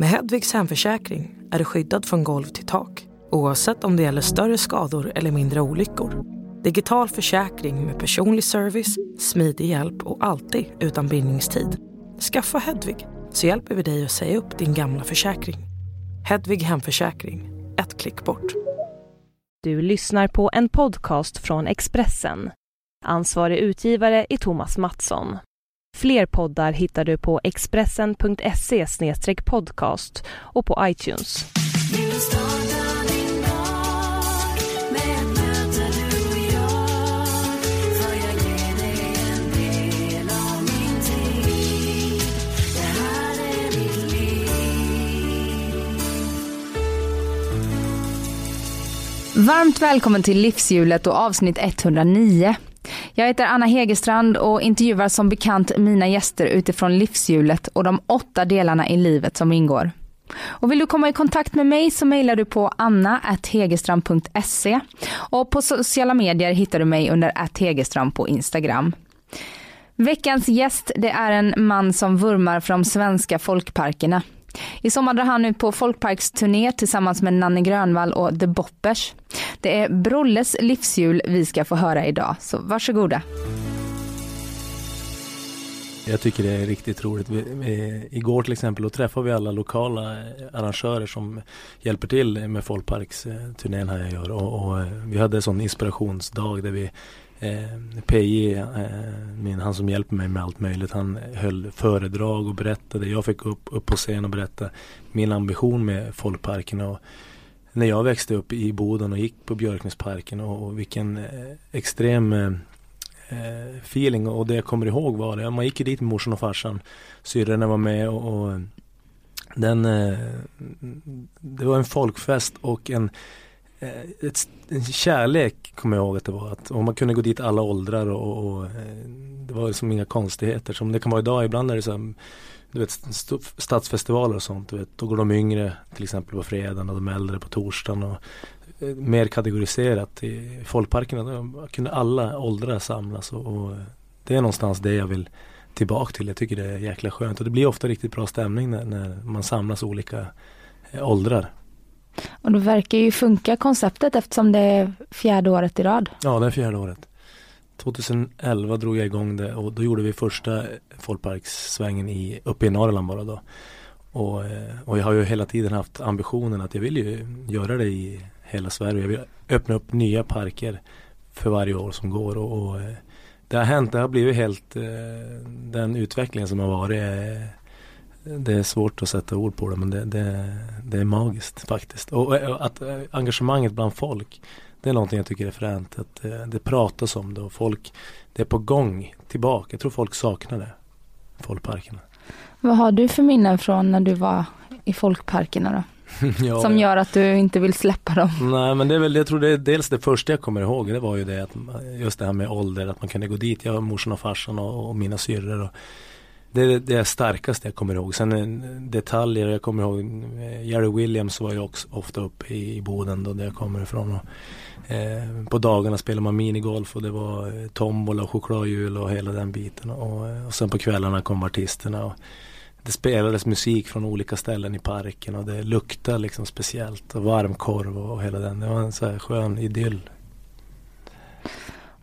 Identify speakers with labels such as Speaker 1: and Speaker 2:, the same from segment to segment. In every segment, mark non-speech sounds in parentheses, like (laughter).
Speaker 1: Med Hedvigs hemförsäkring är du skyddad från golv till tak oavsett om det gäller större skador eller mindre olyckor. Digital försäkring med personlig service, smidig hjälp och alltid utan bindningstid. Skaffa Hedvig så hjälper vi dig att säga upp din gamla försäkring. Hedvig Hemförsäkring, ett klick bort.
Speaker 2: Du lyssnar på en podcast från Expressen. Ansvarig utgivare är Thomas Mattsson. Fler poddar hittar du på expressen.se podcast och på iTunes.
Speaker 3: Varmt välkommen till Livshjulet och avsnitt 109. Jag heter Anna Hegerstrand och intervjuar som bekant mina gäster utifrån livshjulet och de åtta delarna i livet som ingår. Och vill du komma i kontakt med mig så mejlar du på anna.hegerstrand.se och på sociala medier hittar du mig under @hegerstrand på Instagram. Veckans gäst det är en man som vurmar för de svenska folkparkerna. I sommar drar han ut på folkparksturné tillsammans med Nanne Grönvall och The Boppers. Det är Brolles livshjul vi ska få höra idag, så varsågoda.
Speaker 4: Jag tycker det är riktigt roligt. Vi, vi, igår till exempel då träffade vi alla lokala eh, arrangörer som hjälper till med folkparksturnén här jag gör och, och eh, vi hade en sån inspirationsdag där vi Eh, PJ, eh, min, han som hjälper mig med allt möjligt, han höll föredrag och berättade. Jag fick upp, upp på scen och berätta min ambition med folkparkerna. Och när jag växte upp i Boden och gick på Björknäsparken och, och vilken eh, extrem eh, eh, feeling och det jag kommer ihåg var det. Man gick ju dit med morsan och farsan. Syrrorna var med och, och den, eh, det var en folkfest och en Eh, Eh, ett, en kärlek kommer jag ihåg att det var. Att, och man kunde gå dit alla åldrar och, och eh, det var liksom inga konstigheter som det kan vara idag. Ibland är det så här, du vet stadsfestivaler och sånt. Du vet, då går de yngre till exempel på fredagen och de äldre på torsdagen. Och, eh, mer kategoriserat i folkparkerna. Kunde alla åldrar samlas och, och eh, det är någonstans det jag vill tillbaka till. Jag tycker det är jäkla skönt och det blir ofta riktigt bra stämning när, när man samlas olika åldrar.
Speaker 3: Och då verkar ju funka konceptet eftersom det är fjärde året i rad.
Speaker 4: Ja, det är fjärde året. 2011 drog jag igång det och då gjorde vi första folkparkssvängen i, uppe i Norrland bara då. Och, eh, och jag har ju hela tiden haft ambitionen att jag vill ju göra det i hela Sverige. Jag vill öppna upp nya parker för varje år som går och, och eh, det har hänt, det har blivit helt eh, den utvecklingen som har varit det är svårt att sätta ord på det men det, det, det är magiskt faktiskt. Och, och att eh, engagemanget bland folk det är någonting jag tycker är fränt. Att det, eh, det pratas om det och folk det är på gång tillbaka. Jag tror folk saknar det. Folkparkerna.
Speaker 3: Vad har du för minnen från när du var i folkparkerna då? (laughs) ja, som gör att du inte vill släppa dem?
Speaker 4: Nej men det är väl, jag tror det är dels det första jag kommer ihåg. Det var ju det att just det här med ålder, att man kunde gå dit. Jag, morsan och farsan och, och mina syrror det är det starkaste jag kommer ihåg. Sen eh, detaljer, jag kommer ihåg eh, Jerry Williams var ju också ofta uppe i Boden då där jag kommer ifrån. Och, eh, på dagarna spelade man minigolf och det var eh, tombola och chokladhjul och hela den biten. Och, och sen på kvällarna kom artisterna. Och det spelades musik från olika ställen i parken och det luktade liksom speciellt. Och varmkorv och hela den. Det var en så här skön idyll.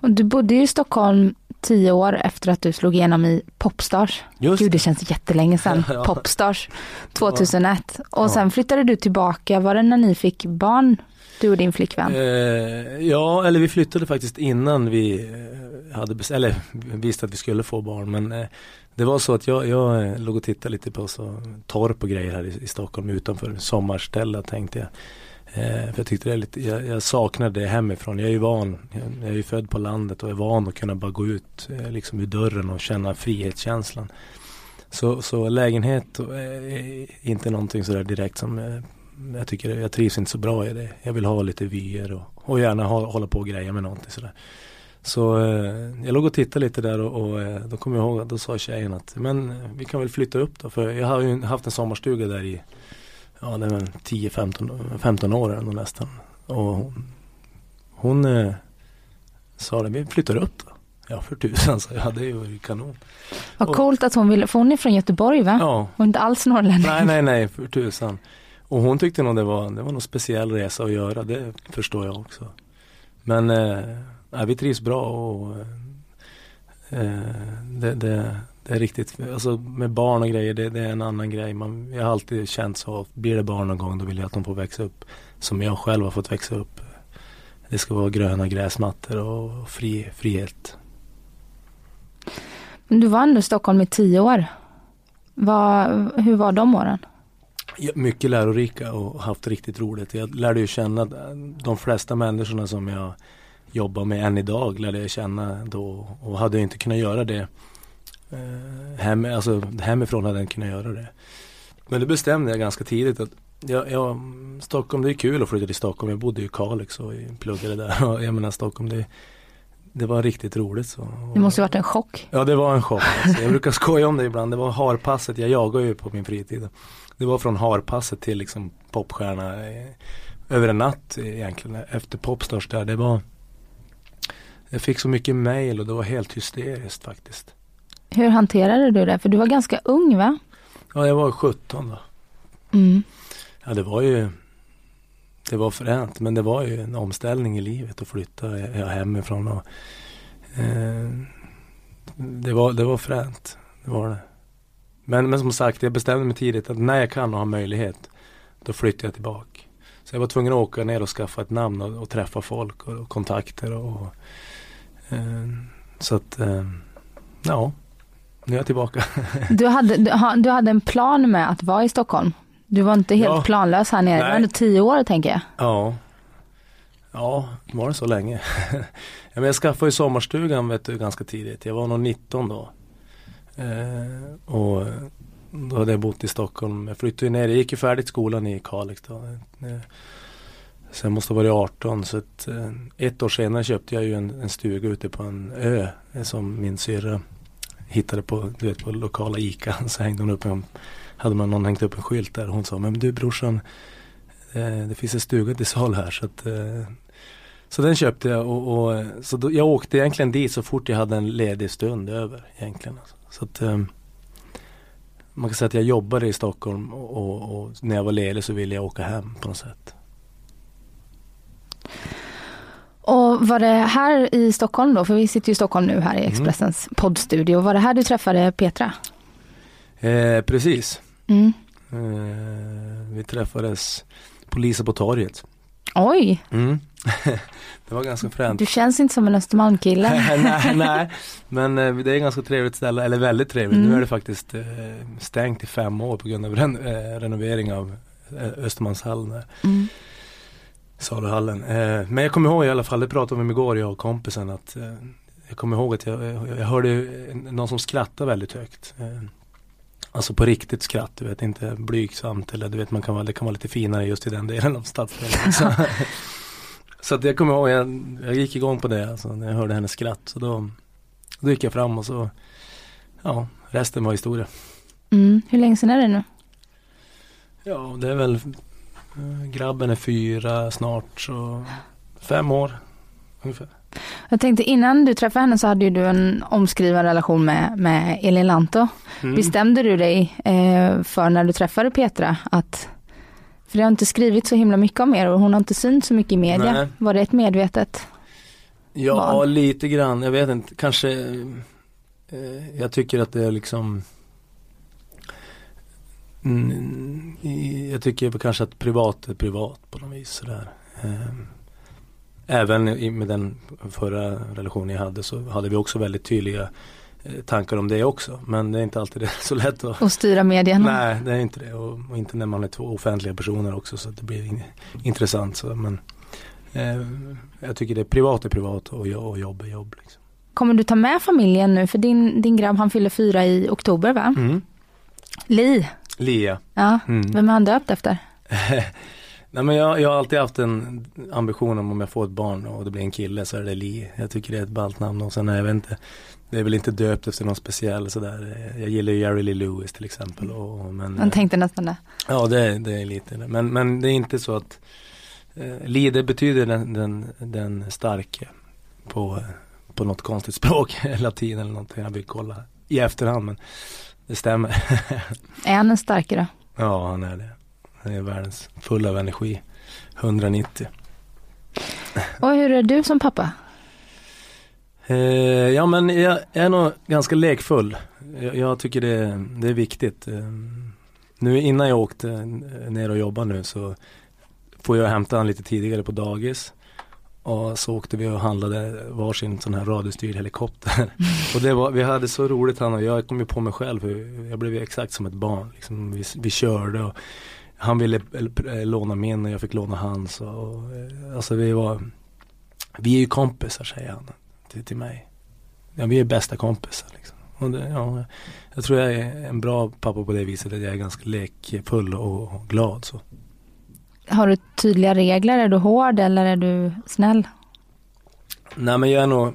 Speaker 3: Och du bodde ju i Stockholm tio år efter att du slog igenom i Popstars. Just Gud, det känns jättelänge sedan. (laughs) ja. Popstars 2001. Och ja. sen flyttade du tillbaka. Var det när ni fick barn? Du och din flickvän?
Speaker 4: Eh, ja, eller vi flyttade faktiskt innan vi eh, hade eller visste att vi skulle få barn. Men eh, det var så att jag, jag eh, låg och tittade lite på så torp och grejer här i, i Stockholm utanför sommarställe tänkte jag. Eh, för jag tyckte det är lite, jag, jag saknade det hemifrån. Jag är ju van, jag, jag är ju född på landet och är van att kunna bara gå ut eh, liksom ur dörren och känna frihetskänslan. Så, så lägenhet eh, är inte någonting sådär direkt som eh, jag tycker, jag trivs inte så bra i det. Jag vill ha lite vyer och, och gärna ha, hålla på och greja med någonting sådär. Så eh, jag låg och tittade lite där och, och eh, då kom jag ihåg att då sa tjejen att men vi kan väl flytta upp då. För jag har ju haft en sommarstuga där i ja det är väl 10-15 15 år ändå nästan. Och hon, hon eh, sa det, vi flyttar upp då. Ja för tusan så ja det är ju kanon.
Speaker 3: Vad
Speaker 4: Och-
Speaker 3: coolt att hon ville, för hon är från Göteborg va?
Speaker 4: Ja,
Speaker 3: Hon är inte alls norrlänning.
Speaker 4: nej nej nej för tusan. Och hon tyckte nog det var, det var någon speciell resa att göra, det förstår jag också. Men eh, vi trivs bra och eh, det, det, det är riktigt, alltså med barn och grejer, det, det är en annan grej. Man, jag har alltid känt så, att blir det barn någon gång då vill jag att de får växa upp som jag själv har fått växa upp. Det ska vara gröna gräsmattor och fri, frihet.
Speaker 3: Men du var ändå i Stockholm i tio år. Vad, hur var de åren?
Speaker 4: Ja, mycket lärorika och haft riktigt roligt. Jag lärde ju känna de flesta människorna som jag jobbar med än idag lärde jag känna då och hade inte kunnat göra det eh, hem, alltså, hemifrån hade jag inte kunnat göra det. Men det bestämde jag ganska tidigt att jag, jag, Stockholm, det är kul att flytta till Stockholm. Jag bodde ju i Kalix och pluggade där. (laughs) Och jag menar Stockholm, det, det var riktigt roligt. Så.
Speaker 3: Det måste ju varit en chock.
Speaker 4: Ja det var en chock. Alltså. Jag brukar (laughs) skoja om det ibland. Det var harpasset. Jag jagar ju på min fritid. Det var från harpasset till liksom popstjärna över en natt egentligen. Efter Popstars där. Det var Jag fick så mycket mail och det var helt hysteriskt faktiskt.
Speaker 3: Hur hanterade du det? För du var ganska ung va?
Speaker 4: Ja jag var 17 då.
Speaker 3: Mm.
Speaker 4: Ja det var ju Det var fränt men det var ju en omställning i livet att flytta hemifrån och eh, det, var, det var fränt. Det var det. Men, men som sagt jag bestämde mig tidigt att när jag kan och har möjlighet då flyttar jag tillbaka. Så jag var tvungen att åka ner och skaffa ett namn och, och träffa folk och, och kontakter och eh, så att eh, ja nu är jag tillbaka. (laughs)
Speaker 3: Du, hade, du, du hade en plan med att vara i Stockholm? Du var inte helt
Speaker 4: Ja.
Speaker 3: planlös här nere? Det var
Speaker 4: Nej.
Speaker 3: ändå tio år tänker jag.
Speaker 4: Ja. Ja, var det så länge? (laughs) ja, men jag skaffade ju sommarstugan vet du, ganska tidigt. Jag var nog 19 då. Eh, och då hade jag bott i Stockholm. Jag flyttade ju ner. Jag gick ju färdigt skolan i Kalix då. Eh, jag måste ha varit 18. Så ett, eh, ett år senare köpte jag ju en, en stuga ute på en ö. eh, Som min syrra hittade på, du vet, på lokala ICA. (laughs) Så hängde hon upp en, hade man någon hängt upp en skylt där. Och hon sa, men du brorsan eh, det finns en stuga till sal här så att eh, Så den köpte jag och, och så då, jag åkte egentligen dit så fort jag hade en ledig stund över egentligen. Alltså. Så att eh, Man kan säga att jag jobbade i Stockholm och, och, och när jag var ledig så ville jag åka hem på något sätt.
Speaker 3: Och var det här i Stockholm då, för vi sitter ju i Stockholm nu här i Expressens poddstudio. Var det här du träffade Petra?
Speaker 4: Eh, precis.
Speaker 3: Mm.
Speaker 4: Eh, vi träffades på Lisa på torget.
Speaker 3: Oj,
Speaker 4: Mm. (laughs) det var ganska fränt.
Speaker 3: du känns inte som en Östermalmskille. (laughs)
Speaker 4: nej, (laughs) nej, men eh, det är ett ganska trevligt ställe, eller väldigt trevligt.
Speaker 3: Mm.
Speaker 4: Nu är det faktiskt eh, stängt i fem år på grund av eh, renovering av Östermalmshallen,
Speaker 3: Mm.
Speaker 4: Saluhallen. Eh, men jag kommer ihåg i alla fall, det pratade vi om igår jag och kompisen att eh, jag kommer ihåg att jag, jag, jag hörde eh, någon som skrattade väldigt högt. Eh, Alltså på riktigt skratt, du vet inte blygsamt eller du vet man kan vara, det kan vara lite finare just i den delen av stadsdelen. (laughs) Så, så att jag kommer ihåg, jag, jag gick igång på det alltså, när jag hörde hennes skratt. Så då, då gick jag fram och så, ja, resten var historia.
Speaker 3: Mm. Hur länge sedan är det nu?
Speaker 4: Ja, det är väl, grabben är fyra snart så fem år ungefär.
Speaker 3: Jag tänkte innan du träffade henne så hade ju du en omskriven relation med, med Elin Lanto.
Speaker 4: Mm.
Speaker 3: Bestämde du dig eh, för när du träffade Petra att, för det har inte skrivit så himla mycket om er och hon har inte synts så mycket i media.
Speaker 4: Nej.
Speaker 3: Var det ett medvetet?
Speaker 4: Ja,
Speaker 3: val?
Speaker 4: lite grann. Jag vet inte, kanske eh, Jag tycker att det är liksom mm, Jag tycker kanske att privat är privat på något vis sådär. Eh, Även med den förra relationen jag hade så hade vi också väldigt tydliga eh, tankar om det också. Men det är inte alltid det är så lätt att
Speaker 3: Och styra medierna?
Speaker 4: Nej, det är inte det. Och, och inte när man är två offentliga personer också så det blir in, intressant. Så, men eh, jag tycker det är privat är privat och, och jobb är jobb. Liksom.
Speaker 3: Kommer du ta med familjen nu? För din, din grabb han fyller fyra i oktober va?
Speaker 4: Mm.
Speaker 3: Li,
Speaker 4: Lia.
Speaker 3: ja.
Speaker 4: Mm.
Speaker 3: Vem är han döpt efter? (laughs)
Speaker 4: Nej men jag, jag har alltid haft en ambition om om jag får ett barn och det blir en kille så är det Li. Jag tycker det är ett ballt namn och sen är jag vet inte Det är väl inte döpt efter någon speciell sådär. Jag gillar ju Jerry Lee Lewis till exempel. Och, men,
Speaker 3: Han tänkte nästan det.
Speaker 4: Ja det, det är lite det. Men, men det är inte så att eh, Li det betyder den, den, den starke på, på något konstigt (laughs) språk, latin eller någonting. Jag vill kolla i efterhand men det stämmer.
Speaker 3: är han en starkare?
Speaker 4: Ja, han är det. Han är världens full av energi. 190.
Speaker 3: Och hur är du som pappa?
Speaker 4: Eh, ja men jag är nog ganska lekfull. Jag, jag tycker det, det, är viktigt. Eh, nu innan jag åkte ner och jobbade nu så får jag hämta honom lite tidigare på dagis. Och så åkte vi och handlade varsin sån här radiostyrd helikopter. och det var, vi hade så roligt han och jag, kom ju på mig själv hur jag blev exakt som ett barn. Liksom, vi, vi körde och han ville låna min och jag fick låna hans. Och, och, alltså vi var, vi är ju kompisar säger han till, till mig. Ja, vi är bästa kompisar liksom. Och det, ja, jag tror jag är en bra pappa på det viset att jag är ganska lekfull och glad. Så.
Speaker 3: Har du tydliga regler? Är du hård eller är du snäll?
Speaker 4: Nej men jag är nog,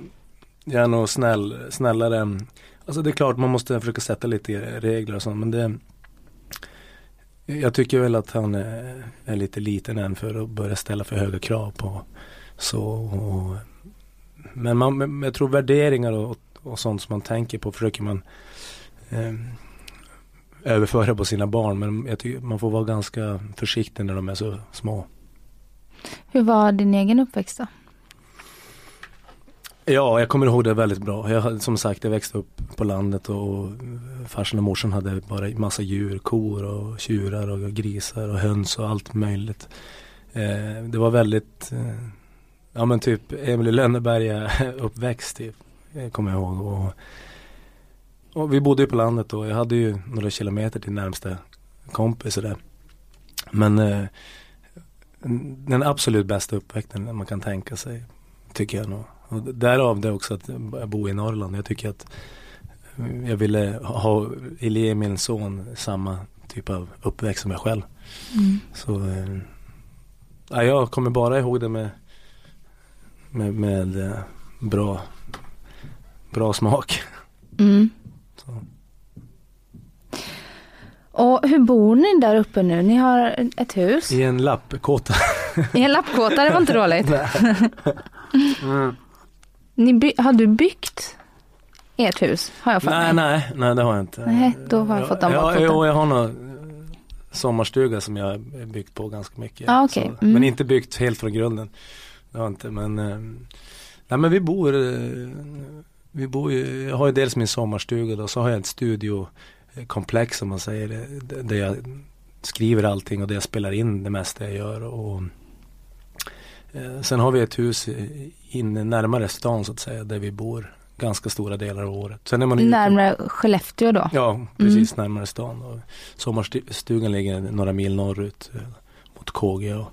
Speaker 4: jag är nog snäll, snällare. Alltså det är klart man måste försöka sätta lite regler och sånt men det Jag tycker väl att han är, är lite liten än för att börja ställa för höga krav på så och, Men man, jag tror värderingar och, och sånt som man tänker på försöker man eh, överföra på sina barn. Men jag tycker man får vara ganska försiktig när de är så små.
Speaker 3: Hur var din egen uppväxt då?
Speaker 4: Ja, jag kommer ihåg det väldigt bra. Jag, som sagt, jag växte upp på landet och farsan och morsan hade bara massa djur, kor och tjurar och grisar och höns och allt möjligt. Eh, det var väldigt, eh, ja men typ Emil Lönneberga (laughs) uppväxt typ, kommer jag ihåg. Och, och vi bodde ju på landet och jag hade ju några kilometer till närmsta kompis och där. Men eh, den absolut bästa uppväxten man kan tänka sig tycker jag nog. Och därav det också att bo i Norrland. Jag tycker att jag ville ha Elie, min son, samma typ av uppväxt som jag själv. Mm. Så eh, ja, jag kommer bara ihåg det med, med, med eh, bra, bra smak. Mm.
Speaker 3: Och hur bor ni där uppe nu? Ni har ett hus?
Speaker 4: I en lappkåta. (laughs)
Speaker 3: I en lappkåta, det var inte dåligt. (laughs) mm. Ni by har du byggt ert hus? Har jag
Speaker 4: fått nej, nej, nej det har jag inte.
Speaker 3: Nej, då har jag, fått den
Speaker 4: ja, Jo, jag har någon sommarstuga som jag har byggt på ganska mycket.
Speaker 3: Ah, okay.
Speaker 4: Så, mm. Men inte byggt helt från grunden. Det har jag inte, men eh, Nej men vi bor eh, Vi bor ju, jag har ju dels min sommarstuga då, så har jag ett studiokomplex som man säger. Där jag skriver allting och där jag spelar in det mesta jag gör. Och, eh, sen har vi ett hus inne närmare stan så att säga där vi bor ganska stora delar av året. Sen är man
Speaker 3: närmare ute... Skellefteå då?
Speaker 4: Ja, precis mm. närmare stan. Och sommarstugan ligger några mil norrut eh, mot KG och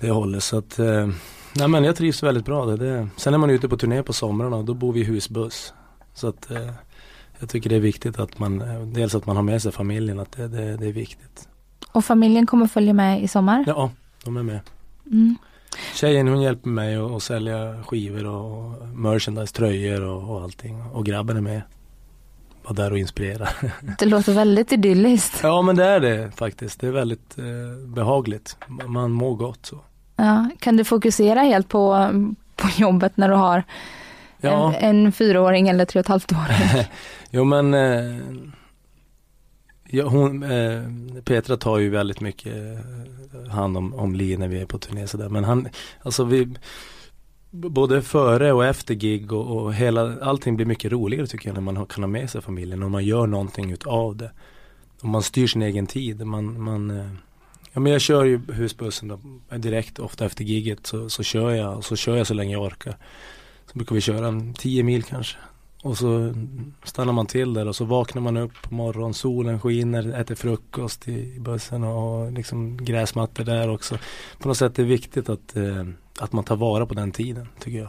Speaker 4: det hållet. Så att, eh, nej men jag trivs väldigt bra. Det, det. Sen är man ute på turné på somrarna och då bor vi i husbuss. Så att jag tycker det är viktigt att man, dels att man har med sig familjen, att det, det, det är viktigt.
Speaker 3: Och familjen kommer följa med i sommar?
Speaker 4: Ja, de är med. Mm. Tjejen hon hjälper mig att sälja skivor och merchandise, tröjor och, och allting. Och grabben är med. Var där och inspirera. (laughs)
Speaker 3: Det låter väldigt idylliskt.
Speaker 4: Ja men det är det faktiskt. Det är väldigt eh, behagligt. Man mår gott så.
Speaker 3: Ja, kan du fokusera helt på, på jobbet när du har ja. en, en fyraåring eller tre och ett halvt år? (laughs)
Speaker 4: jo men eh, ja, hon, eh, Petra tar ju väldigt mycket eh, hand om, om Li när vi är på turné sådär. Men han, alltså vi Både före och efter gig och, och hela, allting blir mycket roligare tycker jag när man kan ha med sig familjen och man gör någonting utav det. Och man styr sin egen tid. Man, man, eh, ja, men jag kör ju husbussen då, direkt ofta efter giget så, så kör jag och så kör jag så länge jag orkar. Så brukar vi köra en 10 mil kanske. Och så stannar man till där och så vaknar man upp på morgonen, solen skiner, äter frukost i bussen och liksom gräsmattor där också. På något sätt är det viktigt att, eh, att man tar vara på den tiden tycker jag.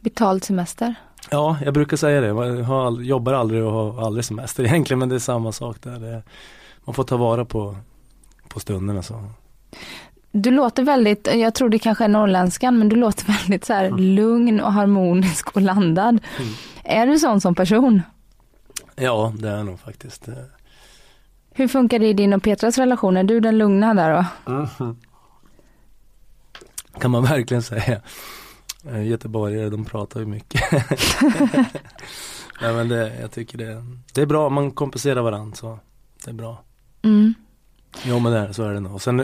Speaker 3: Betald semester?
Speaker 4: Ja, jag brukar säga det. Jag jobbar aldrig och har aldrig semester (laughs) egentligen men det är samma sak där. Man får ta vara på, på stunderna. Så.
Speaker 3: Du låter väldigt, jag tror det kanske är norrländskan, men du låter (laughs) väldigt så här mm. lugn och harmonisk och landad. Mm. Är du sån som person?
Speaker 4: Ja, det är jag nog faktiskt.
Speaker 3: Hur funkar det i din och Petras relation? Är du den lugna där då?
Speaker 4: Mm. Kan man verkligen säga. Eh, Göteborgare, de pratar ju mycket. (laughs) (laughs) Nej men det, jag tycker det, det är bra, man kompenserar varandra så det är bra.
Speaker 3: Mm.
Speaker 4: Jo men det är, så är det nog. Sen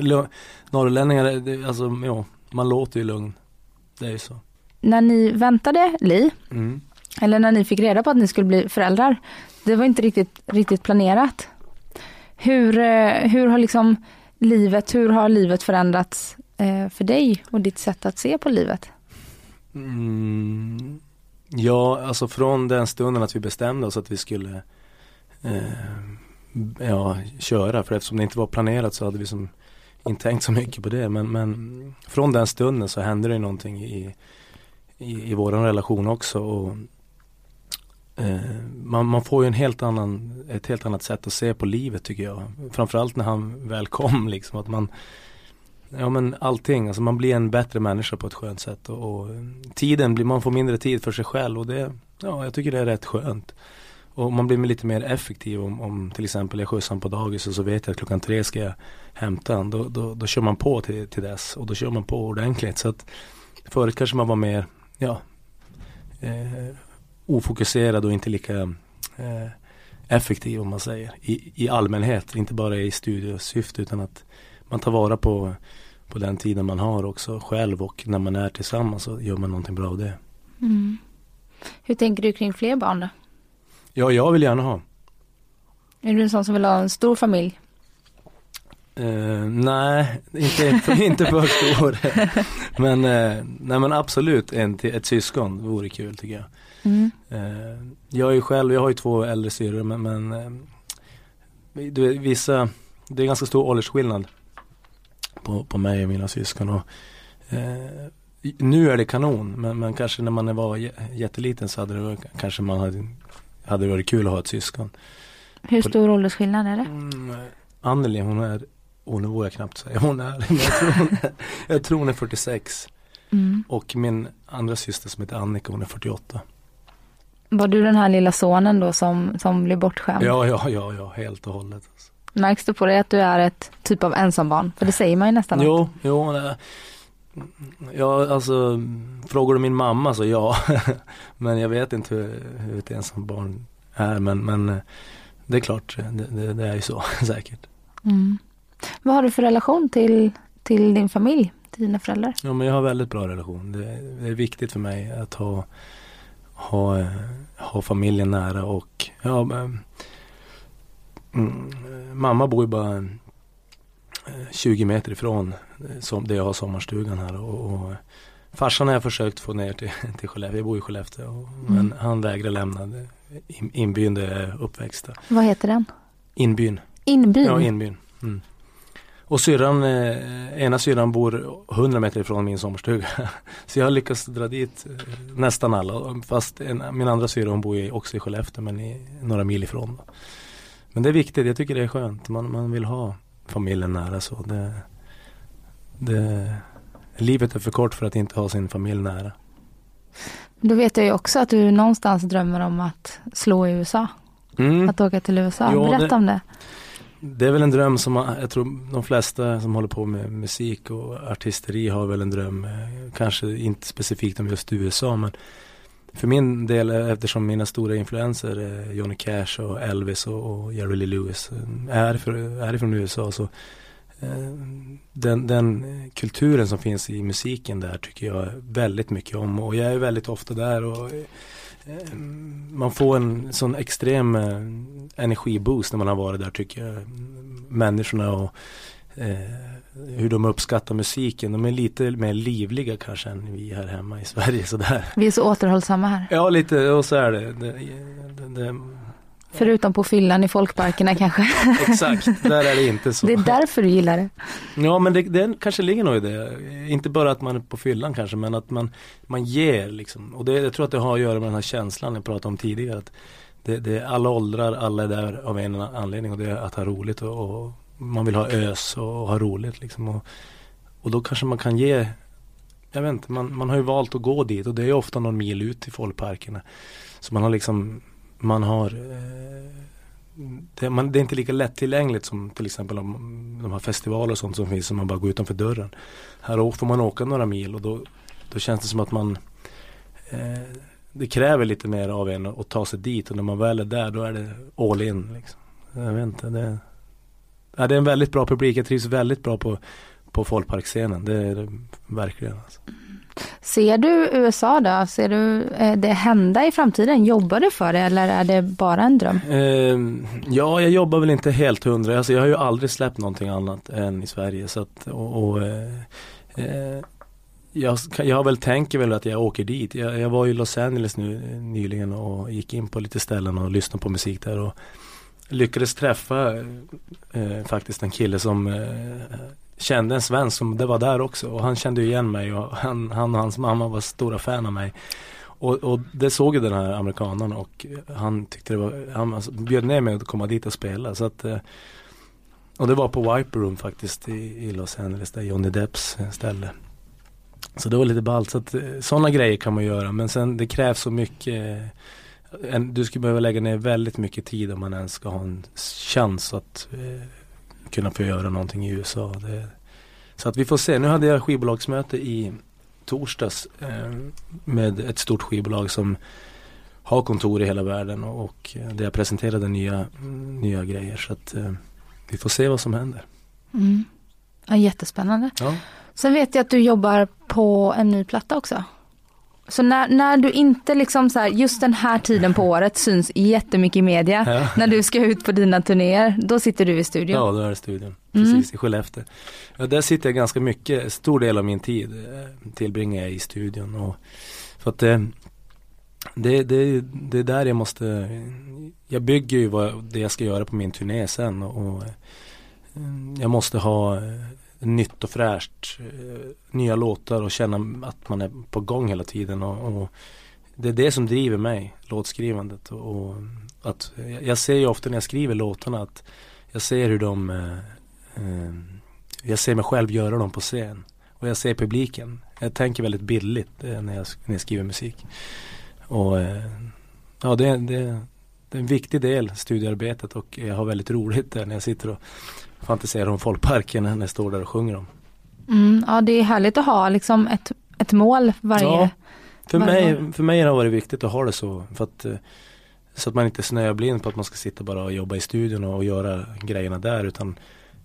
Speaker 4: norrlänningar, det, alltså jo, man låter ju lugn. Det är ju så.
Speaker 3: När ni väntade Li,
Speaker 4: Mm.
Speaker 3: eller när ni fick reda på att ni skulle bli föräldrar, det var inte riktigt, riktigt planerat. Hur, eh, hur har liksom livet, hur har livet förändrats eh, för dig och ditt sätt att se på livet?
Speaker 4: Mm, ja, alltså från den stunden att vi bestämde oss att vi skulle eh, ja, köra, för eftersom det inte var planerat så hade vi som inte tänkt så mycket på det. Men, men från den stunden så hände det någonting i, i, i vår relation också. Och, eh, man, man får ju en helt annan, ett helt annat sätt att se på livet tycker jag. Framförallt när han väl kom liksom. Att man, Ja men allting, alltså man blir en bättre människa på ett skönt sätt och, och tiden blir, man får mindre tid för sig själv och det, ja jag tycker det är rätt skönt. Och man blir lite mer effektiv om, om till exempel jag skjutsar honom på dagis och så vet jag att klockan tre ska jag hämta honom. Då, då, då kör man på till, till dess och då kör man på ordentligt. Så att förut kanske man var mer, ja, eh, ofokuserad och inte lika eh, effektiv om man säger. I, I allmänhet, inte bara i studiesyfte utan att man tar vara på, på den tiden man har också själv och när man är tillsammans så gör man någonting bra av det.
Speaker 3: Mm. Hur tänker du kring fler barn då?
Speaker 4: Ja, jag vill gärna ha.
Speaker 3: Är du en sån som vill ha en stor familj?
Speaker 4: Eh, nej, inte, (laughs) inte för stor. men, eh, nej, men absolut en, ett syskon vore kul tycker jag.
Speaker 3: Mm.
Speaker 4: Eh, jag är ju själv, jag har ju två äldre syrror men, men du, vissa, det är ganska stor åldersskillnad på, på mig och mina syskon. Och, nu är det kanon men, men kanske när man var jä- jätteliten så hade det kanske man hade, hade det varit kul att ha ett syskon.
Speaker 3: Hur
Speaker 4: På-
Speaker 3: stor åldersskillnad är det?
Speaker 4: Mm, Anneli hon är, och nu vågar jag knappt säga hon är, (laughs) men jag tror hon är, jag tror hon är 46
Speaker 3: Mm.
Speaker 4: och min andra syster som heter Annika hon är 48.
Speaker 3: Var du den här lilla sonen då som, som blev bortskämd?
Speaker 4: Ja, ja, ja, ja, helt och hållet. Alltså.
Speaker 3: Märks det på dig att du är ett typ av ensambarn? För det säger man ju nästan.
Speaker 4: Jo, jo, nej. Ja alltså frågar du min mamma så ja. (laughs) men jag vet inte hur, hur ett ensam barn är men, men eh, det är klart, det, det, det är ju så (laughs) säkert.
Speaker 3: Mm. Vad har du för relation till, till din familj, till dina föräldrar?
Speaker 4: Ja men jag har väldigt bra relation. Det, det är viktigt för mig att ha, ha, eh, ha familjen nära och ja, men, mm, mamma bor ju bara eh, 20 meter ifrån eh, som, där jag har sommarstugan här och, och farsan har jag försökt få ner till, (laughs) till Skellefteå, jag bor i Skellefteå och, men han vägrar lämna det. In, inbyn där jag är uppväxt.
Speaker 3: Vad heter den?
Speaker 4: Inbyn.
Speaker 3: Inbyn?
Speaker 4: Ja, Inbyn. Mm. Och syrran, eh, ena syrran bor 100 meter ifrån min sommarstuga. (laughs) Så jag har lyckats dra dit eh, nästan alla. Fast en, min andra syrra hon bor också i Skellefteå men i, några mil ifrån. Då. Men det är viktigt, jag tycker det är skönt. Man, man vill ha familjen nära så. Det, det, livet är för kort för att inte ha sin familj nära.
Speaker 3: Då vet jag ju också att du någonstans drömmer om att slå i USA.
Speaker 4: Mm.
Speaker 3: Att åka till USA.
Speaker 4: Jo,
Speaker 3: Berätta
Speaker 4: det-
Speaker 3: om det.
Speaker 4: Det är väl en dröm som jag tror de flesta som håller på med musik och artisteri har väl en dröm. eh, Kanske inte specifikt om just USA men för min del eh, eftersom mina stora influenser är Johnny Cash och Elvis och, och Jerry Lee Lewis eh, är, för, är ifrån USA så den, den kulturen som finns i musiken där tycker jag väldigt mycket om och jag är väldigt ofta där och man får en sån extrem energiboost när man har varit där tycker jag. Människorna och hur de uppskattar musiken. De är lite mer livliga kanske än vi här hemma i Sverige sådär.
Speaker 3: Vi är så återhållsamma här.
Speaker 4: Ja lite och så är det. det, det, det
Speaker 3: Förutom på fyllan i folkparkerna kanske. (laughs)
Speaker 4: exakt, där är det inte så.
Speaker 3: Det är därför du gillar det.
Speaker 4: Ja men det, det kanske ligger nog i det. Inte bara att man är på fyllan kanske men att man, man ger liksom. Och det, jag tror att det har att göra med den här känslan jag pratade om tidigare. Att det, det alla åldrar, alla är där av en anledning och det är att ha roligt och, och man vill ha ös och, ha roligt liksom. Och, och då kanske man kan ge jag vet inte, man, man har ju valt att gå dit och det är ju ofta någon mil ut till folkparkerna. Så man har liksom, man har eh, det, man, det är inte lika lättillgängligt som till exempel om de här festivaler och sånt som finns som man bara går utanför dörren. Här får man åka några mil och då, då känns det som att man eh, det kräver lite mer av en att ta sig dit och när man väl är där då är det all in. Liksom. Jag vet inte, det, ja, det är en väldigt bra publik. Jag trivs väldigt bra på, på folkparkscenen. Det är det verkligen. Alltså.
Speaker 3: Ser du USA då? Ser du eh, det hända i framtiden? Jobbar du för det eller är det bara en dröm?
Speaker 4: Eh, ja, jag jobbar väl inte helt hundra. Alltså, jag har ju aldrig släppt någonting annat än i Sverige. Så att, och, och eh, eh jag, jag har väl tänker väl att jag åker dit. Jag, jag, var i Los Angeles nu nyligen och gick in på lite ställen och lyssnade på musik där. Och lyckades träffa eh, faktiskt en kille som eh, kände en svensk som det var där också och han kände igen mig och han, han och hans mamma var stora fan av mig. Och, och det såg ju den här amerikanen och han tyckte det var, han alltså, bjöd ner mig att komma dit och spela så att eh, och det var på Viper Room faktiskt i, i Los Angeles där Johnny Depps ställe. Så det var lite ballt. Så att, eh, sådana grejer kan man göra men sen det krävs så mycket eh, en, du skulle behöva lägga ner väldigt mycket tid om man ens ska ha en chans att eh, kunna få göra någonting i USA. Det, så att vi får se. Nu hade jag skivbolagsmöte i torsdags eh, med ett stort skivbolag som har kontor i hela världen och, och där jag presenterade nya, nya grejer. Så att eh, vi får se vad som händer.
Speaker 3: Mm. Ja, jättespännande. Ja. Sen vet jag att du jobbar på en ny platta också. Så när, när du inte liksom så här, just den här tiden på året syns jättemycket i media, ja. när du ska ut på dina turnéer, då sitter du i studion?
Speaker 4: Ja, då är det studion. Mm. Precis, mm. i Skellefteå. Ja, där sitter jag ganska mycket, stor del av min tid eh, tillbringar jag i studion. Och, för att det, det, det, det är där jag måste, jag bygger ju vad, det jag ska göra på min turné sen och, och eh, jag måste ha nytt och fräscht. Eh, nya låtar och känna att man är på gång hela tiden. Och, och det är det som driver mig, låtskrivandet. Och, och, att, jag ser ju ofta när jag skriver låtarna att jag ser hur de eh, eh, Jag ser mig själv göra dem på scen. Och jag ser publiken. Jag tänker väldigt billigt eh, när, jag, när jag skriver musik. Och eh, ja, det, det, det är en viktig del, studiearbetet och jag har väldigt roligt där när jag sitter och fantiserar om folkparken när jag står där och sjunger dem.
Speaker 3: Mm, ja det är härligt att ha liksom ett, ett mål varje ja,
Speaker 4: för, varje mig, för mig har det varit viktigt att ha det så. För att, eh, så att man inte snöar blind på att man ska sitta bara och jobba i studion och göra grejerna där utan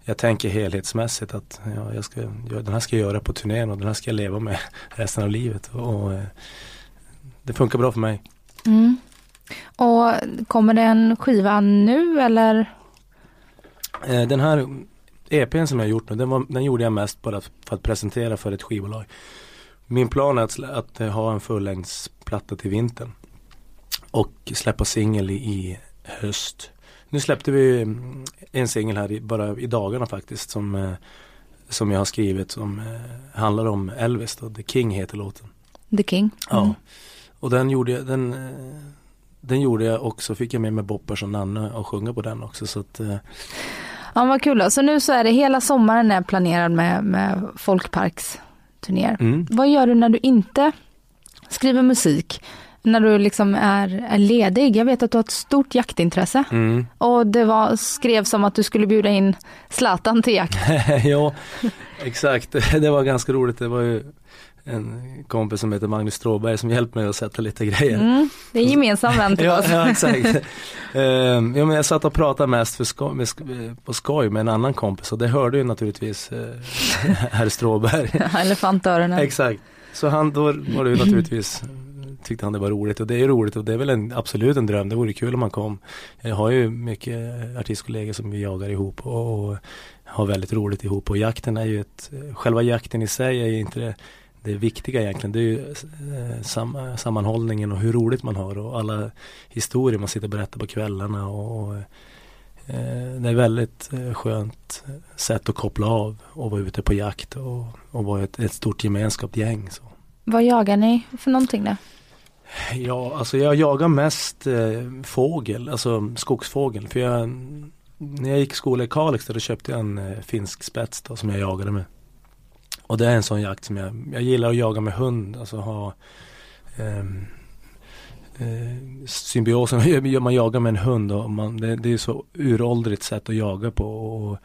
Speaker 4: jag tänker helhetsmässigt att ja, jag ska, ja, den här ska jag göra på turnén och den här ska jag leva med (laughs) resten av livet. Och, och eh, det funkar bra för mig.
Speaker 3: Mm. Och kommer det en skiva nu eller?
Speaker 4: Eh, den här EPn som jag gjort nu, den, var, den gjorde jag mest bara för att presentera för ett skivbolag. Min plan är att, att ha en fullängdsplatta till vintern. Och släppa singel i, i, höst. Nu släppte vi mm, en singel här i, bara i dagarna faktiskt som, eh, som jag har skrivit som eh, handlar om Elvis då, The King heter låten.
Speaker 3: The King? Mm.
Speaker 4: Ja. Och den gjorde jag, den, den gjorde jag också, fick jag med mig Boppers och Nanne och sjunga på den också så att
Speaker 3: Ja vad kul då. Så nu så är det hela sommaren är planerad med, med folkparksturnéer. Mm. Vad gör du när du inte skriver musik? När du liksom är, är ledig. Jag vet att du har ett stort jaktintresse. Mm. Och det var, skrevs som att du skulle bjuda in Zlatan till jakt. (laughs)
Speaker 4: ja, exakt. Det var ganska roligt. Det var ju en kompis som heter Magnus Stråberg som hjälpte mig att sätta lite grejer. Mm,
Speaker 3: det är en gemensam vän till
Speaker 4: oss. ja, exakt. uh, (laughs) ja, men jag satt och pratade mest för sko med, på skoj med en annan kompis och det hörde ju naturligtvis uh, (laughs) herr Stråberg.
Speaker 3: Elefantöronen.
Speaker 4: exakt. Så han, då var det ju naturligtvis tyckte han det var roligt och det är roligt och det är väl en, absolut en dröm. Det vore kul om man kom. Jag har ju mycket artistkollegor som vi jagar ihop och, och har väldigt roligt ihop och jakten är ju ett, själva jakten i sig är ju inte det det viktiga egentligen. Det är ju eh, sam, sammanhållningen och hur roligt man har och alla historier man sitter och berättar på kvällarna. Och, och eh, det är väldigt eh, skönt sätt att koppla av och vara ute på jakt och, och vara ett, ett stort gemenskapsgäng. Så.
Speaker 3: Vad jagar ni för någonting då?
Speaker 4: Ja, alltså jag jagar mest eh, fågel, alltså skogsfågel. För jag, när jag gick i skola i Kalix då köpte jag en eh, finsk spets då, som jag jagade med. Och det är en sån jakt som jag, jag gillar att jaga med hund, alltså ha ehm, eh, symbiosen, (laughs) man jagar med en hund och man, det, det är så uråldrigt sätt att jaga på. Och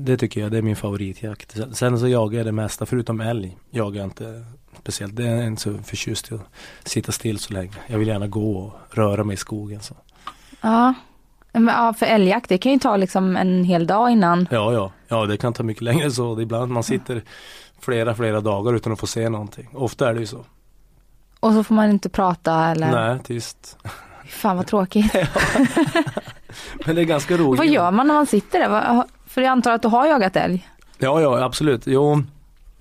Speaker 4: det tycker jag, det är min favoritjakt. Sen så jagar jag det mesta, förutom älg jagar jag inte speciellt. Det är jag inte så förtjust i att sitta still så länge. Jag vill gärna gå och röra mig i skogen. Så.
Speaker 3: Ja. Men, ja, för älgjakt det kan ju ta liksom en hel dag innan.
Speaker 4: Ja, ja, ja det kan ta mycket längre så. Ibland man sitter flera, flera dagar utan att få se någonting. Ofta är det ju så.
Speaker 3: Och så får man inte prata eller?
Speaker 4: Nej, tyst. (laughs)
Speaker 3: Fan vad tråkigt. (laughs)
Speaker 4: Men det är ganska roligt.
Speaker 3: Vad gör man när man sitter där? För jag antar att du har jagat älg?
Speaker 4: Ja, ja absolut. Jo.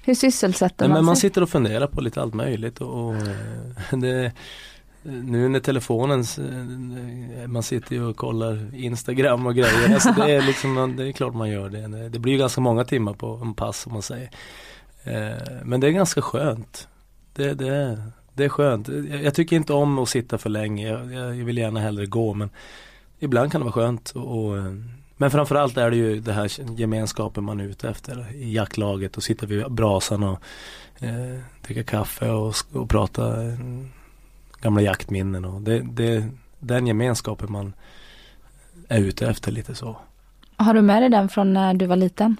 Speaker 3: Hur sysselsätter
Speaker 4: Nej,
Speaker 3: man
Speaker 4: men Man
Speaker 3: sig?
Speaker 4: sitter och funderar på lite allt möjligt och, och eh, (laughs) det, nu när telefonen, man sitter ju och kollar Instagram och grejer. Alltså det, är liksom, det är klart man gör det. Det blir ju ganska många timmar på en pass om man säger. Eh, men det är ganska skönt. Det, det, det är skönt. Jag tycker inte om att sitta för länge. Jag, jag vill gärna hellre gå men ibland kan det vara skönt. Och, eh, men framförallt är det ju det här gemenskapen man är ute efter i jaktlaget och sitta vid brasan och eh, dricka kaffe och, och prata eh, gamla jaktminnen. Och det, det, den gemenskapen man är ute efter lite så.
Speaker 3: Har du med dig den från när du var liten?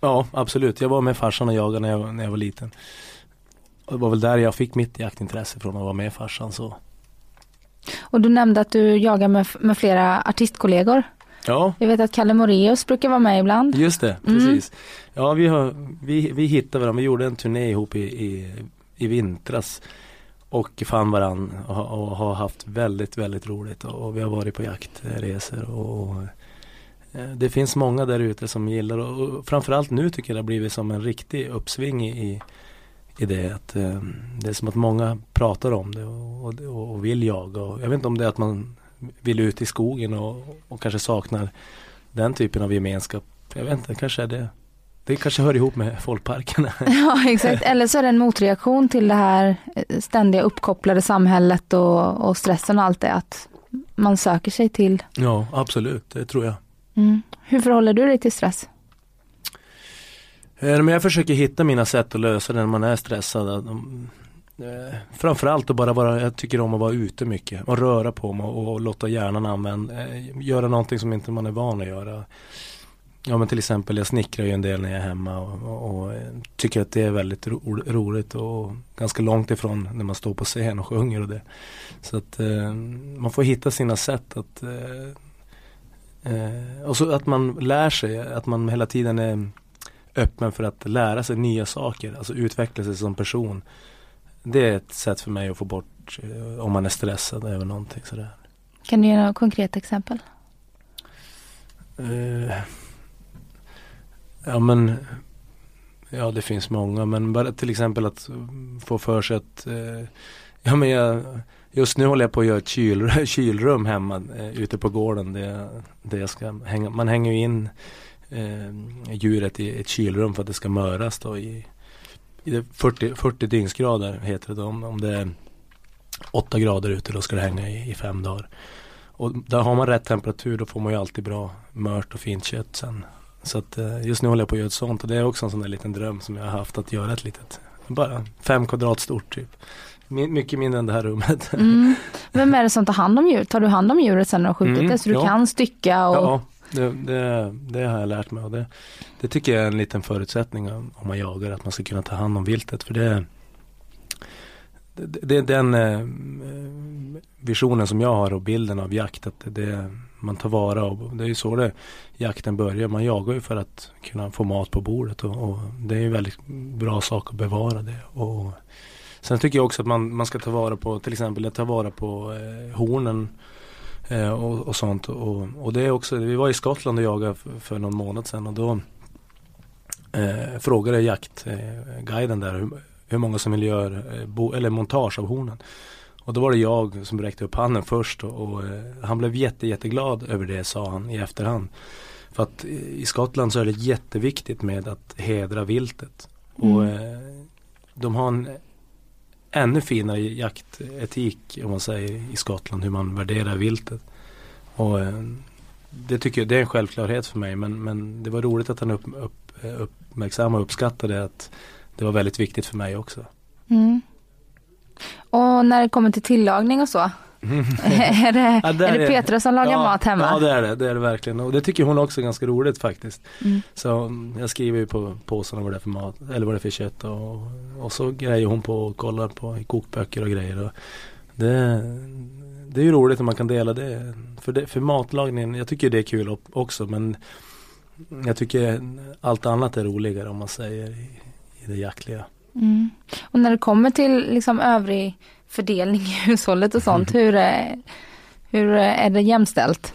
Speaker 4: Ja absolut, jag var med farsan och jagade när jag, när jag var liten. Det var väl där jag fick mitt jaktintresse från att vara med farsan så.
Speaker 3: Och du nämnde att du jagar med, med flera artistkollegor.
Speaker 4: Ja,
Speaker 3: Jag vet att Kalle Moreus brukar vara med ibland.
Speaker 4: just det,
Speaker 3: Mm.
Speaker 4: precis. Ja, vi, har, vi, vi hittade varandra, vi gjorde en turné ihop i, i, i vintras. Och fann varandra och, och har haft väldigt, väldigt roligt och, vi har varit på jaktresor och eh, det finns många där ute som gillar och, framförallt nu tycker jag det har blivit som en riktig uppsving i, i, det. Att, eh, det är som att många pratar om det och, och, och vill jaga. Och jag vet inte om det är att man vill ut i skogen och, och kanske saknar den typen av gemenskap. Jag vet inte, kanske är det. Det kanske hör ihop med folkparkerna. (laughs)
Speaker 3: Ja exakt, eller så är det en motreaktion till det här eh, ständiga uppkopplade samhället och, och stressen och allt det. Att man söker sig till.
Speaker 4: ja, absolut, det tror jag.
Speaker 3: Mm. Hur förhåller du dig till stress?
Speaker 4: Eh, Men jag försöker hitta mina sätt att lösa det när man är stressad. Um, eh, Framförallt att bara vara, jag tycker om att vara ute mycket och röra på mig och, låta hjärnan använda, göra någonting som inte man är van att göra. Ja men till exempel jag snickrar ju en del när jag är hemma och, och, och eh, tycker att det är väldigt ro, roligt och ganska långt ifrån när man står på scen och sjunger och det. Så att eh, man får hitta sina sätt att eh, eh, och så att man lär sig, att man hela tiden är öppen för att lära sig nya saker, alltså utveckla sig som person. Det är ett sätt för mig att få bort eh, om man är stressad över någonting sådär.
Speaker 3: Kan du ge några konkreta exempel?
Speaker 4: Ja men Ja det finns många men bara till exempel att få för sig att eh, Ja men jag Just nu håller jag på att göra ett kyl, (laughs) kylrum hemma eh, ute på gården. Det, det jag ska hänga, man hänger ju in eh, djuret i ett kylrum för att det ska möras då i, i 40, 40 dygnsgrader heter det då. Om, om det är 8 grader ute då ska det hänga i, i fem dagar. Och där har man rätt temperatur då får man ju alltid bra mört och fint kött sen. Så att eh, just nu håller jag på att göra ett sånt och det är också en sån där liten dröm som jag har haft att göra ett litet, bara fem kvadrat stort typ. My, mycket mindre än det här rummet.
Speaker 3: Mm. Vem är det som tar hand om djuret? Tar du hand om djuret sen när du har skjutit
Speaker 4: Mm,
Speaker 3: det? Så du
Speaker 4: ja.
Speaker 3: kan stycka och...
Speaker 4: Ja, det, det, det har jag lärt mig och det, det tycker jag är en liten förutsättning om man jagar, att man ska kunna ta hand om viltet. För det, det, det är den eh, visionen som jag har och bilden av jakt, att det, man tar vara och det är ju så det jakten börjar. Man jagar ju för att kunna få mat på bordet och, och det är ju en väldigt bra sak att bevara det. Och, sen tycker jag också att man, man ska ta vara på, till exempel jag tar vara på eh, hornen Eh, och, och sånt. Och, och det är också, vi var i Skottland och jagade för, för någon månad sedan och då eh, frågade jaktguiden där hur, hur många som vill göra eh, bo, eller montage av hornen. Och då var det jag som räckte upp handen först och, och eh, han blev jätte, jätteglad över det sa han i efterhand. För att i Skottland så är det jätteviktigt med att hedra viltet. Och eh, de har en ännu finare jaktetik om man säger i Skottland hur man värderar viltet. Och eh, det tycker jag det är en självklarhet för mig men, men det var roligt att han upp, upp, uppmärksammade och uppskattade att det var väldigt viktigt för mig också.
Speaker 3: Mm. Och när det kommer till tillagning och så, (laughs) är det,
Speaker 4: Ja,
Speaker 3: är det Petra som lagar
Speaker 4: ja,
Speaker 3: mat hemma?
Speaker 4: Ja det är det, det är det verkligen. Och det tycker hon också är ganska roligt faktiskt.
Speaker 3: Mm.
Speaker 4: Så mm, jag skriver ju på påsarna vad det är för mat, eller vad det är för kött och, och så grejer hon på och kollar på i kokböcker och grejer. Och det, det är ju roligt om man kan dela det. För, det, för matlagningen, jag tycker det är kul också men jag tycker allt annat är roligare om man säger i, i det jaktliga.
Speaker 3: Mm. Och när det kommer till liksom övrig fördelning i (laughs) hushållet och sånt, hur, är, hur eh, är det jämställt?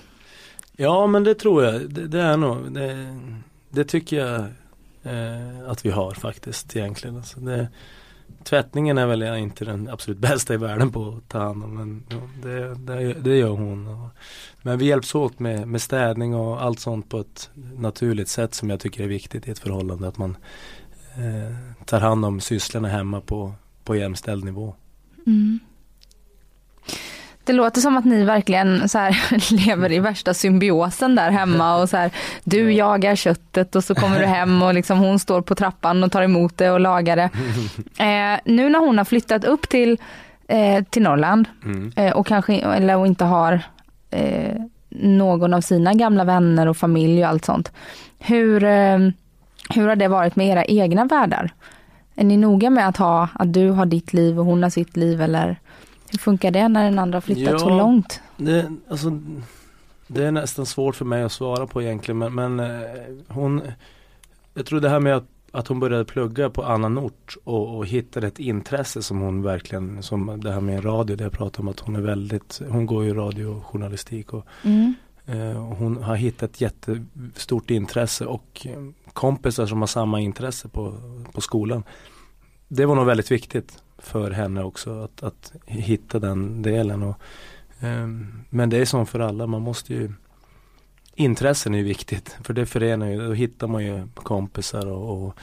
Speaker 4: Ja men det tror jag, det, det är nog, det, det tycker jag eh, att vi har faktiskt egentligen. Alltså det, tvättningen är väl jag inte den absolut (laughs) bästa i världen på att ta hand om men det, det, det gör hon. Och, men vi hjälps åt med, med städning och allt sånt på ett naturligt sätt som jag tycker är viktigt i ett förhållande. Att man eh, tar hand om sysslorna hemma på, på jämställd nivå.
Speaker 3: Mm. Det låter som att ni verkligen så här (laughs) lever i värsta symbiosen där hemma och så här du jagar köttet och så kommer du hem och liksom hon står på trappan och tar emot det och lagar det. (laughs) Eh, nu när hon har flyttat upp till, eh, till Norrland
Speaker 4: Mm.
Speaker 3: eh, och kanske eller och inte har eh, någon av sina gamla vänner och familj och allt sånt. Hur, eh, hur har det varit med era egna världar? Är ni noga med att ha att du har ditt liv och hon har sitt liv eller hur funkar det när den andra har flyttat
Speaker 4: Ja.
Speaker 3: så långt?
Speaker 4: Det, alltså, det är nästan svårt för mig att svara på egentligen men, men eh, hon Jag tror det här med att, att hon började plugga på annan ort och, och hittade ett intresse som hon verkligen Som det här med radio, det jag pratade om att hon är väldigt Hon går ju radiojournalistik och
Speaker 3: Mm.
Speaker 4: eh, och hon har hittat ett jättestort intresse och kompisar som har samma intresse på, på skolan Det var nog väldigt viktigt för henne också att, att hitta den delen. Och, eh, men det är som för alla, man måste ju Intressen är ju viktigt för det förenar ju, då hittar man ju kompisar och, och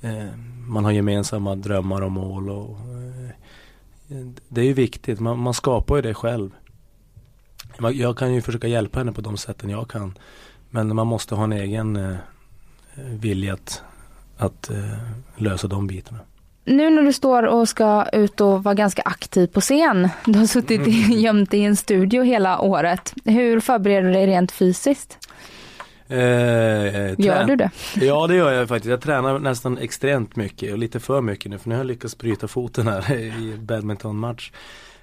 Speaker 4: eh, man har gemensamma drömmar och mål. Och, eh, det är ju viktigt, man, man skapar ju det själv. Jag kan ju försöka hjälpa henne på de sätten jag kan. Men man måste ha en egen eh, vilja att, att eh, lösa de bitarna.
Speaker 3: Nu när du står och ska ut och vara ganska aktiv på scen, du har suttit i- (laughs) gömt i en studio hela året. Hur förbereder du dig rent fysiskt?
Speaker 4: Eh,
Speaker 3: Gör
Speaker 4: trän-
Speaker 3: du det? (laughs)
Speaker 4: Ja det gör jag faktiskt. Jag tränar nästan extremt mycket och lite för mycket nu för nu har jag lyckats bryta foten här (laughs) i badmintonmatch.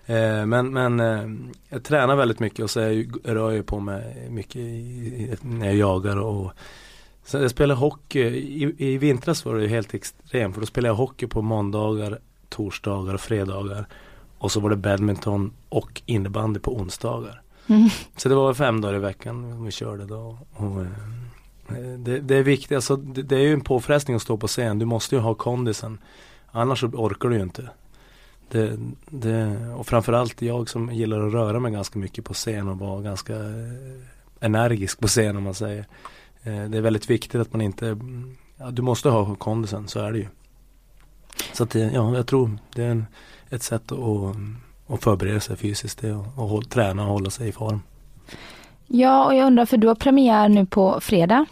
Speaker 4: Eh, men men eh, jag tränar väldigt mycket och så är jag, ju- rör jag på mig mycket i, när jag jagar och så jag spelar hockey. I, I vintras var det helt extremt för då spelade jag hockey på måndagar, torsdagar och fredagar. Och så var det badminton och innebandy på onsdagar.
Speaker 3: Mm.
Speaker 4: Så det var fem dagar i veckan vi körde då. Och, eh, det, det är viktigt, alltså, det, det är ju en påfrestning att stå på scen. Du måste ju ha kondisen. Annars så orkar du ju inte. Det, det, och framförallt jag som gillar att röra mig ganska mycket på scen och vara ganska eh, energisk på scen om man säger. Eh, Det är väldigt viktigt att man inte, ja, du måste ha kondisen, så är det ju. Så att det, ja, jag tror det är en, ett sätt att, att förbereda sig fysiskt, det att hålla, träna och hålla sig i form.
Speaker 3: Ja, och jag undrar för du har premiär nu på fredag.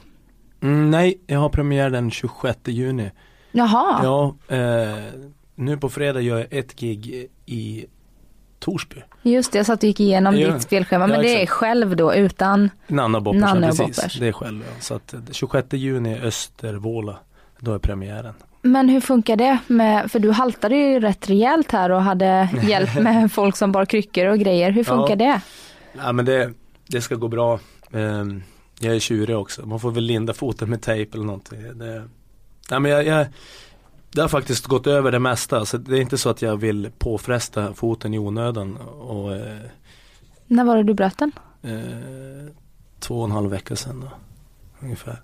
Speaker 4: Mm, nej, jag har premiär den 26 juni.
Speaker 3: Jaha,
Speaker 4: Ja, eh, nu på fredag gör jag ett gig i Torsby.
Speaker 3: just det, jag satt och gick igenom
Speaker 4: Ja.
Speaker 3: ditt spelschema. Men
Speaker 4: Ja,
Speaker 3: det är själv då utan,
Speaker 4: Nanna Boppers,
Speaker 3: Nanna
Speaker 4: ja, precis. Det är själv. Ja. Så att eh, 26 juni i Östervåla, då är premiären.
Speaker 3: men hur funkar det med, för du haltade ju rätt rejält här och hade (laughs) hjälp med folk som bar kryckor och grejer. Hur funkar
Speaker 4: Ja.
Speaker 3: det?
Speaker 4: Ja men det, det ska gå bra. Ehm, jag är tjurig också. Man får väl linda foten med tejp eller någonting. Det, nej, men jag, jag, det har faktiskt gått över det mesta. Så det är inte så att jag vill påfresta foten i onödan. Och, eh,
Speaker 3: När var det du bröt den?
Speaker 4: eh, två och en halv vecka sedan då, ungefär.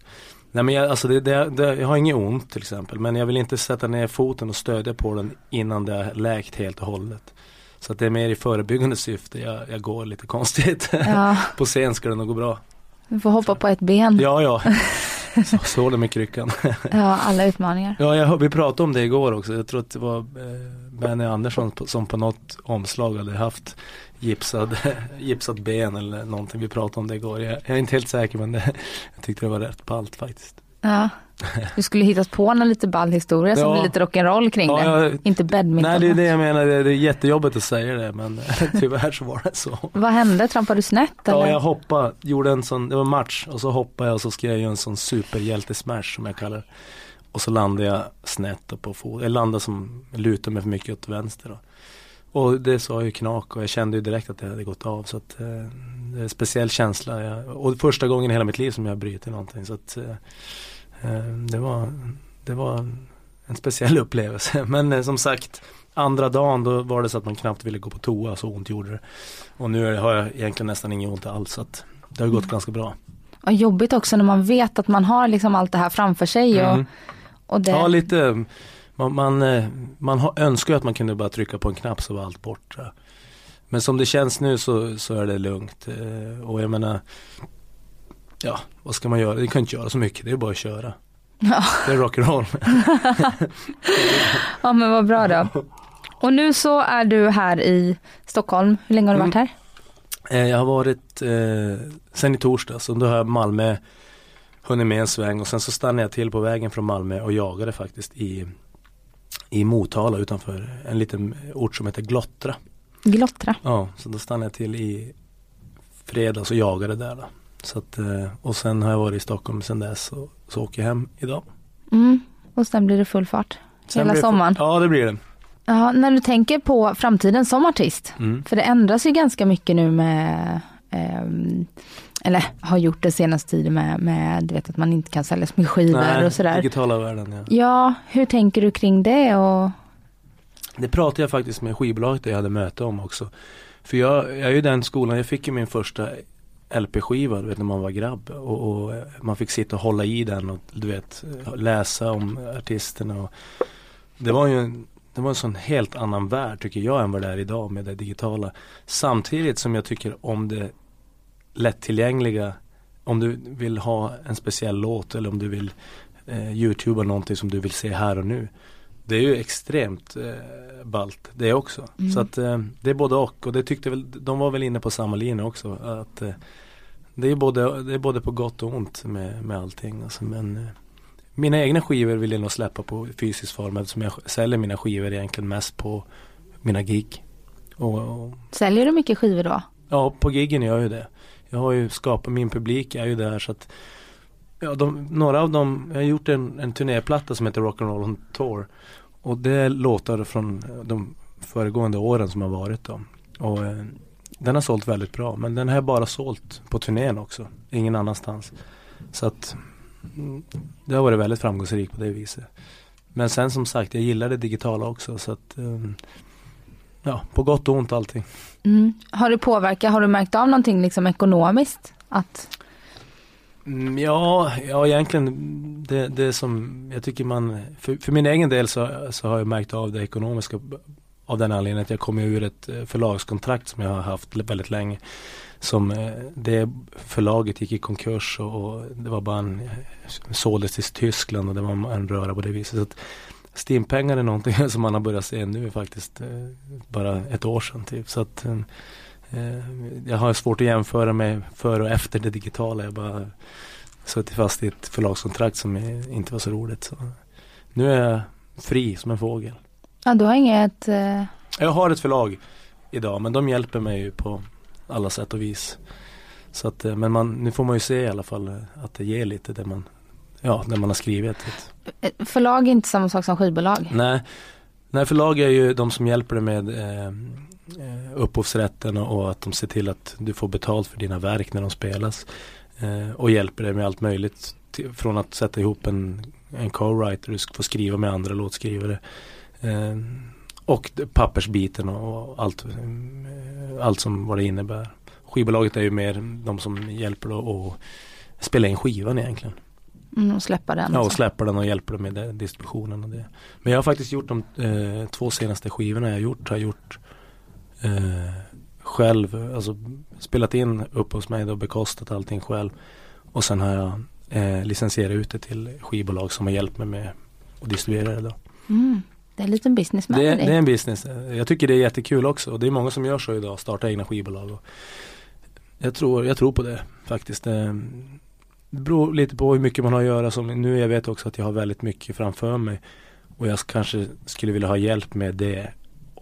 Speaker 4: Nej men jag, alltså det, det, det, jag har inget ont till exempel men jag vill inte sätta ner foten och stödja på den innan det har läkt helt och hållet. Så att det är mer i förebyggande syfte jag, jag går lite konstigt.
Speaker 3: Ja, (laughs)
Speaker 4: på scen ska det nog gå bra.
Speaker 3: du får hoppa på ett ben.
Speaker 4: Ja, ja. (laughs) (laughs) Så, så med kryckan.
Speaker 3: Ja, alla utmaningar.
Speaker 4: Ja, jag, vi pratade om det igår också. Jag tror att det var eh, Benny Andersson på, som på något omslag hade haft gipsad, (laughs) gipsat ben eller någonting. Vi pratade om det igår. Jag, jag är inte helt säker men det, (laughs) jag tyckte det var rätt ballt faktiskt.
Speaker 3: Ja. Du skulle hittat på någon lite ball historia som
Speaker 4: Ja.
Speaker 3: blir lite rock'n'roll kring
Speaker 4: Ja,
Speaker 3: det.
Speaker 4: jag-
Speaker 3: Inte badminton.
Speaker 4: Nej det är det jag menar, det är jättejobbigt att säga det men (laughs) tyvärr så var det så.
Speaker 3: Vad hände? Trampade du snett eller?
Speaker 4: Ja jag hoppade, gjorde en sån, det var match och så hoppade jag och så skrev jag en sån superhjälte-smash som jag kallar det. Och så landade jag snett på fot, jag landade som, lutade mig för mycket åt vänster då. Och det sa ju knak och jag kände ju direkt att det hade gått av så att eh, det är en speciell känsla. Jag, och första gången i hela mitt liv som jag bryter någonting så att eh, det var, det var en, speciell (laughs) upplevelse. Men eh, som sagt andra dagen då var det så att man knappt ville gå på toa så ont gjorde det. Och nu har jag egentligen nästan inget ont alls så att det har gått ganska bra.
Speaker 3: Och jobbigt också när man vet att man har liksom allt det här framför sig. Och,
Speaker 4: Mm.
Speaker 3: och det...
Speaker 4: Ja lite, man, man, eh, man har, önskar att man kunde bara trycka på en knapp så var allt borta. Men som det känns nu så, så är det lugnt. Eh, Och jag menar, ja vad ska man göra? Det kan inte göra så mycket, det är bara att köra.
Speaker 3: Ja.
Speaker 4: Det är rock'n'roll. (laughs)
Speaker 3: ja men vad bra då. Och nu så är du här i Stockholm. Hur länge har du varit här?
Speaker 4: Eh, Jag har varit eh, sen i torsdags och då har jag Malmö hunnit med en sväng och sen så stannade jag till på vägen från Malmö och jagade faktiskt i, i Motala utanför en liten ort som heter Glottra.
Speaker 3: Glottra.
Speaker 4: Ja, så då stannade jag till i fredags och jagade där då. Så att, eh, och sen har jag varit i Stockholm sen dess och så åker jag hem idag.
Speaker 3: Mm. Och sen blir det full fart.
Speaker 4: Sen
Speaker 3: Hela sommaren.
Speaker 4: Ja det blir det.
Speaker 3: Ja, när du tänker på framtiden som artist.
Speaker 4: Mm.
Speaker 3: För det ändras ju ganska mycket nu med ehm, eller har gjort det senaste tiden med, med du vet att man inte kan sälja så mycket skivor och sådär.
Speaker 4: digitala världen ja.
Speaker 3: Ja, hur tänker du kring det och
Speaker 4: Det pratade jag faktiskt med skivbolaget där jag hade möte om också. För jag, jag är ju den skolan, jag fick ju min första LP-skiva du vet när man var grabb och, och man fick sitta och hålla i den och du vet läsa om artisterna och det var ju en, det var en sån helt annan värld tycker jag än vad det är idag med det digitala. Samtidigt som jag tycker om det lättillgängliga om du vill ha en speciell låt eller om du vill eh, youtuba någonting som du vill se här och nu. Det är ju extremt eh, ballt det också.
Speaker 3: Mm.
Speaker 4: Så att eh, det är både och och det tyckte väl, de var väl inne på samma linje också. Att eh, det, är både, det är både på gott och ont med, med allting. Alltså, men eh, mina egna skivor vill jag nog släppa på fysisk form eftersom jag säljer mina skivor egentligen mest på mina gig. Och, och
Speaker 3: säljer du mycket skivor då?
Speaker 4: Ja, på giggen gör jag ju det. Jag har ju skapat min publik, är ju där så att Ja, de, några av dem, jag har gjort en, en turnéplatta som heter Rock'n'Roll on Tour Och det är låtar från eh, de föregående åren som har varit då. Och eh, den har sålt väldigt bra men den har jag bara sålt på turnén också, ingen annanstans. Så att mm, det har varit väldigt framgångsrikt på det viset. Men sen som sagt, jag gillar det digitala också så att eh, Ja, på gott och ont allting.
Speaker 3: Mm. Har det påverkat, har du märkt av någonting liksom ekonomiskt? Att,
Speaker 4: Mm, ja, ja egentligen det, det som jag tycker man, för, för min egen del så, så har jag märkt av det ekonomiska av den anledningen att jag kom ur ett eh, förlagskontrakt som jag har haft väldigt länge. Som eh, det förlaget gick i konkurs och, och det var bara en, eh, såldes till Tyskland och det var en röra på det viset. Så att Stimpengar är någonting (laughs) som man har börjat se nu faktiskt bara ett år sedan typ. Så att jag har svårt att jämföra med före och efter det digitala. Jag bara suttit fast i ett förlagskontrakt som inte var så roligt. Så. Nu är jag fri som en fågel.
Speaker 3: ja du har inget, eh,
Speaker 4: Jag har ett förlag idag men de hjälper mig ju på alla sätt och vis. Så att, eh, men man, nu får man ju se i alla fall eh, att det ger lite det man, ja, det man har skrivit.
Speaker 3: eh, förlag är inte samma sak som skivbolag.
Speaker 4: Nej, nej förlag är ju de som hjälper dig med eh, eh, upphovsrätten och, att de ser till att du får betalt för dina verk när de spelas. Eh, och hjälper dig med allt möjligt. Från att sätta ihop en, en co-writer, du ska få skriva med andra låtskrivare. Eh, och pappersbiten och, allt, eh, allt som vad det innebär. Skivbolaget är ju mer de som hjälper att spela in skivan egentligen.
Speaker 3: Mm, och släppa den.
Speaker 4: Ja,
Speaker 3: och så.
Speaker 4: släppa den och hjälpa dem med distributionen och det. Men jag har faktiskt gjort de eh, två senaste skivorna jag har gjort, har gjort eh, själv, alltså spelat in upp hos mig och bekostat allting själv. Och sen har jag eh, licensierat ut det till skivbolag som har hjälpt mig med att distribuera det då.
Speaker 3: Mm, det är en liten business med
Speaker 4: Det,
Speaker 3: dig.
Speaker 4: det är en business. Jag tycker det är jättekul också och det är många som gör så idag, startar egna skivbolag. Och jag, tror, jag tror på det faktiskt. Det, Det beror lite på hur mycket man har att göra. Som nu jag vet också att jag har väldigt mycket framför mig. Och jag kanske skulle vilja ha hjälp med det.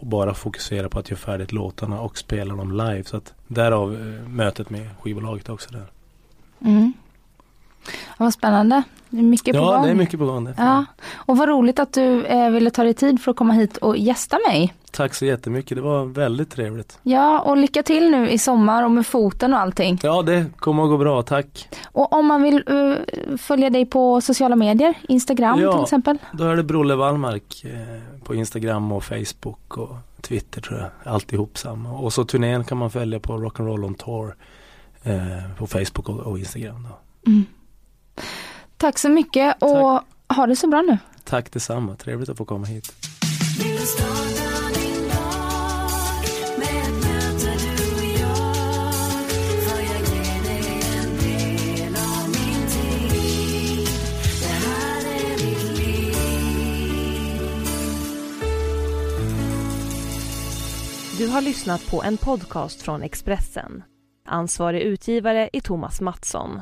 Speaker 4: Och bara fokusera på att göra färdigt låtarna och spela dem live. Så att därav eh, mötet med skivbolaget också där.
Speaker 3: Mm. Ja, vad spännande. Det är mycket på
Speaker 4: ja,
Speaker 3: gång.
Speaker 4: det är mycket på gång.
Speaker 3: Ja. Och vad roligt att du eh, ville ta dig tid för att komma hit och gästa mig.
Speaker 4: Tack så jättemycket. Det var väldigt trevligt.
Speaker 3: Ja, och lycka till nu i sommar och med foten och allting.
Speaker 4: Ja, det kommer att gå bra. Tack.
Speaker 3: Och om man vill uh, följa dig på sociala medier, Instagram
Speaker 4: Ja.
Speaker 3: till exempel?
Speaker 4: Då är det Brolle Wallmark eh, på Instagram och Facebook och Twitter tror jag. Alltihop samma. Och så turnén kan man följa på Rock'n'Roll on Tour eh, på Facebook och, och Instagram. Då.
Speaker 3: Mm. Tack så mycket och ha det så bra nu.
Speaker 4: Tack detsamma. Trevligt att få komma hit.
Speaker 2: Du har lyssnat på en podcast från Expressen. Ansvarig utgivare är Thomas Mattsson.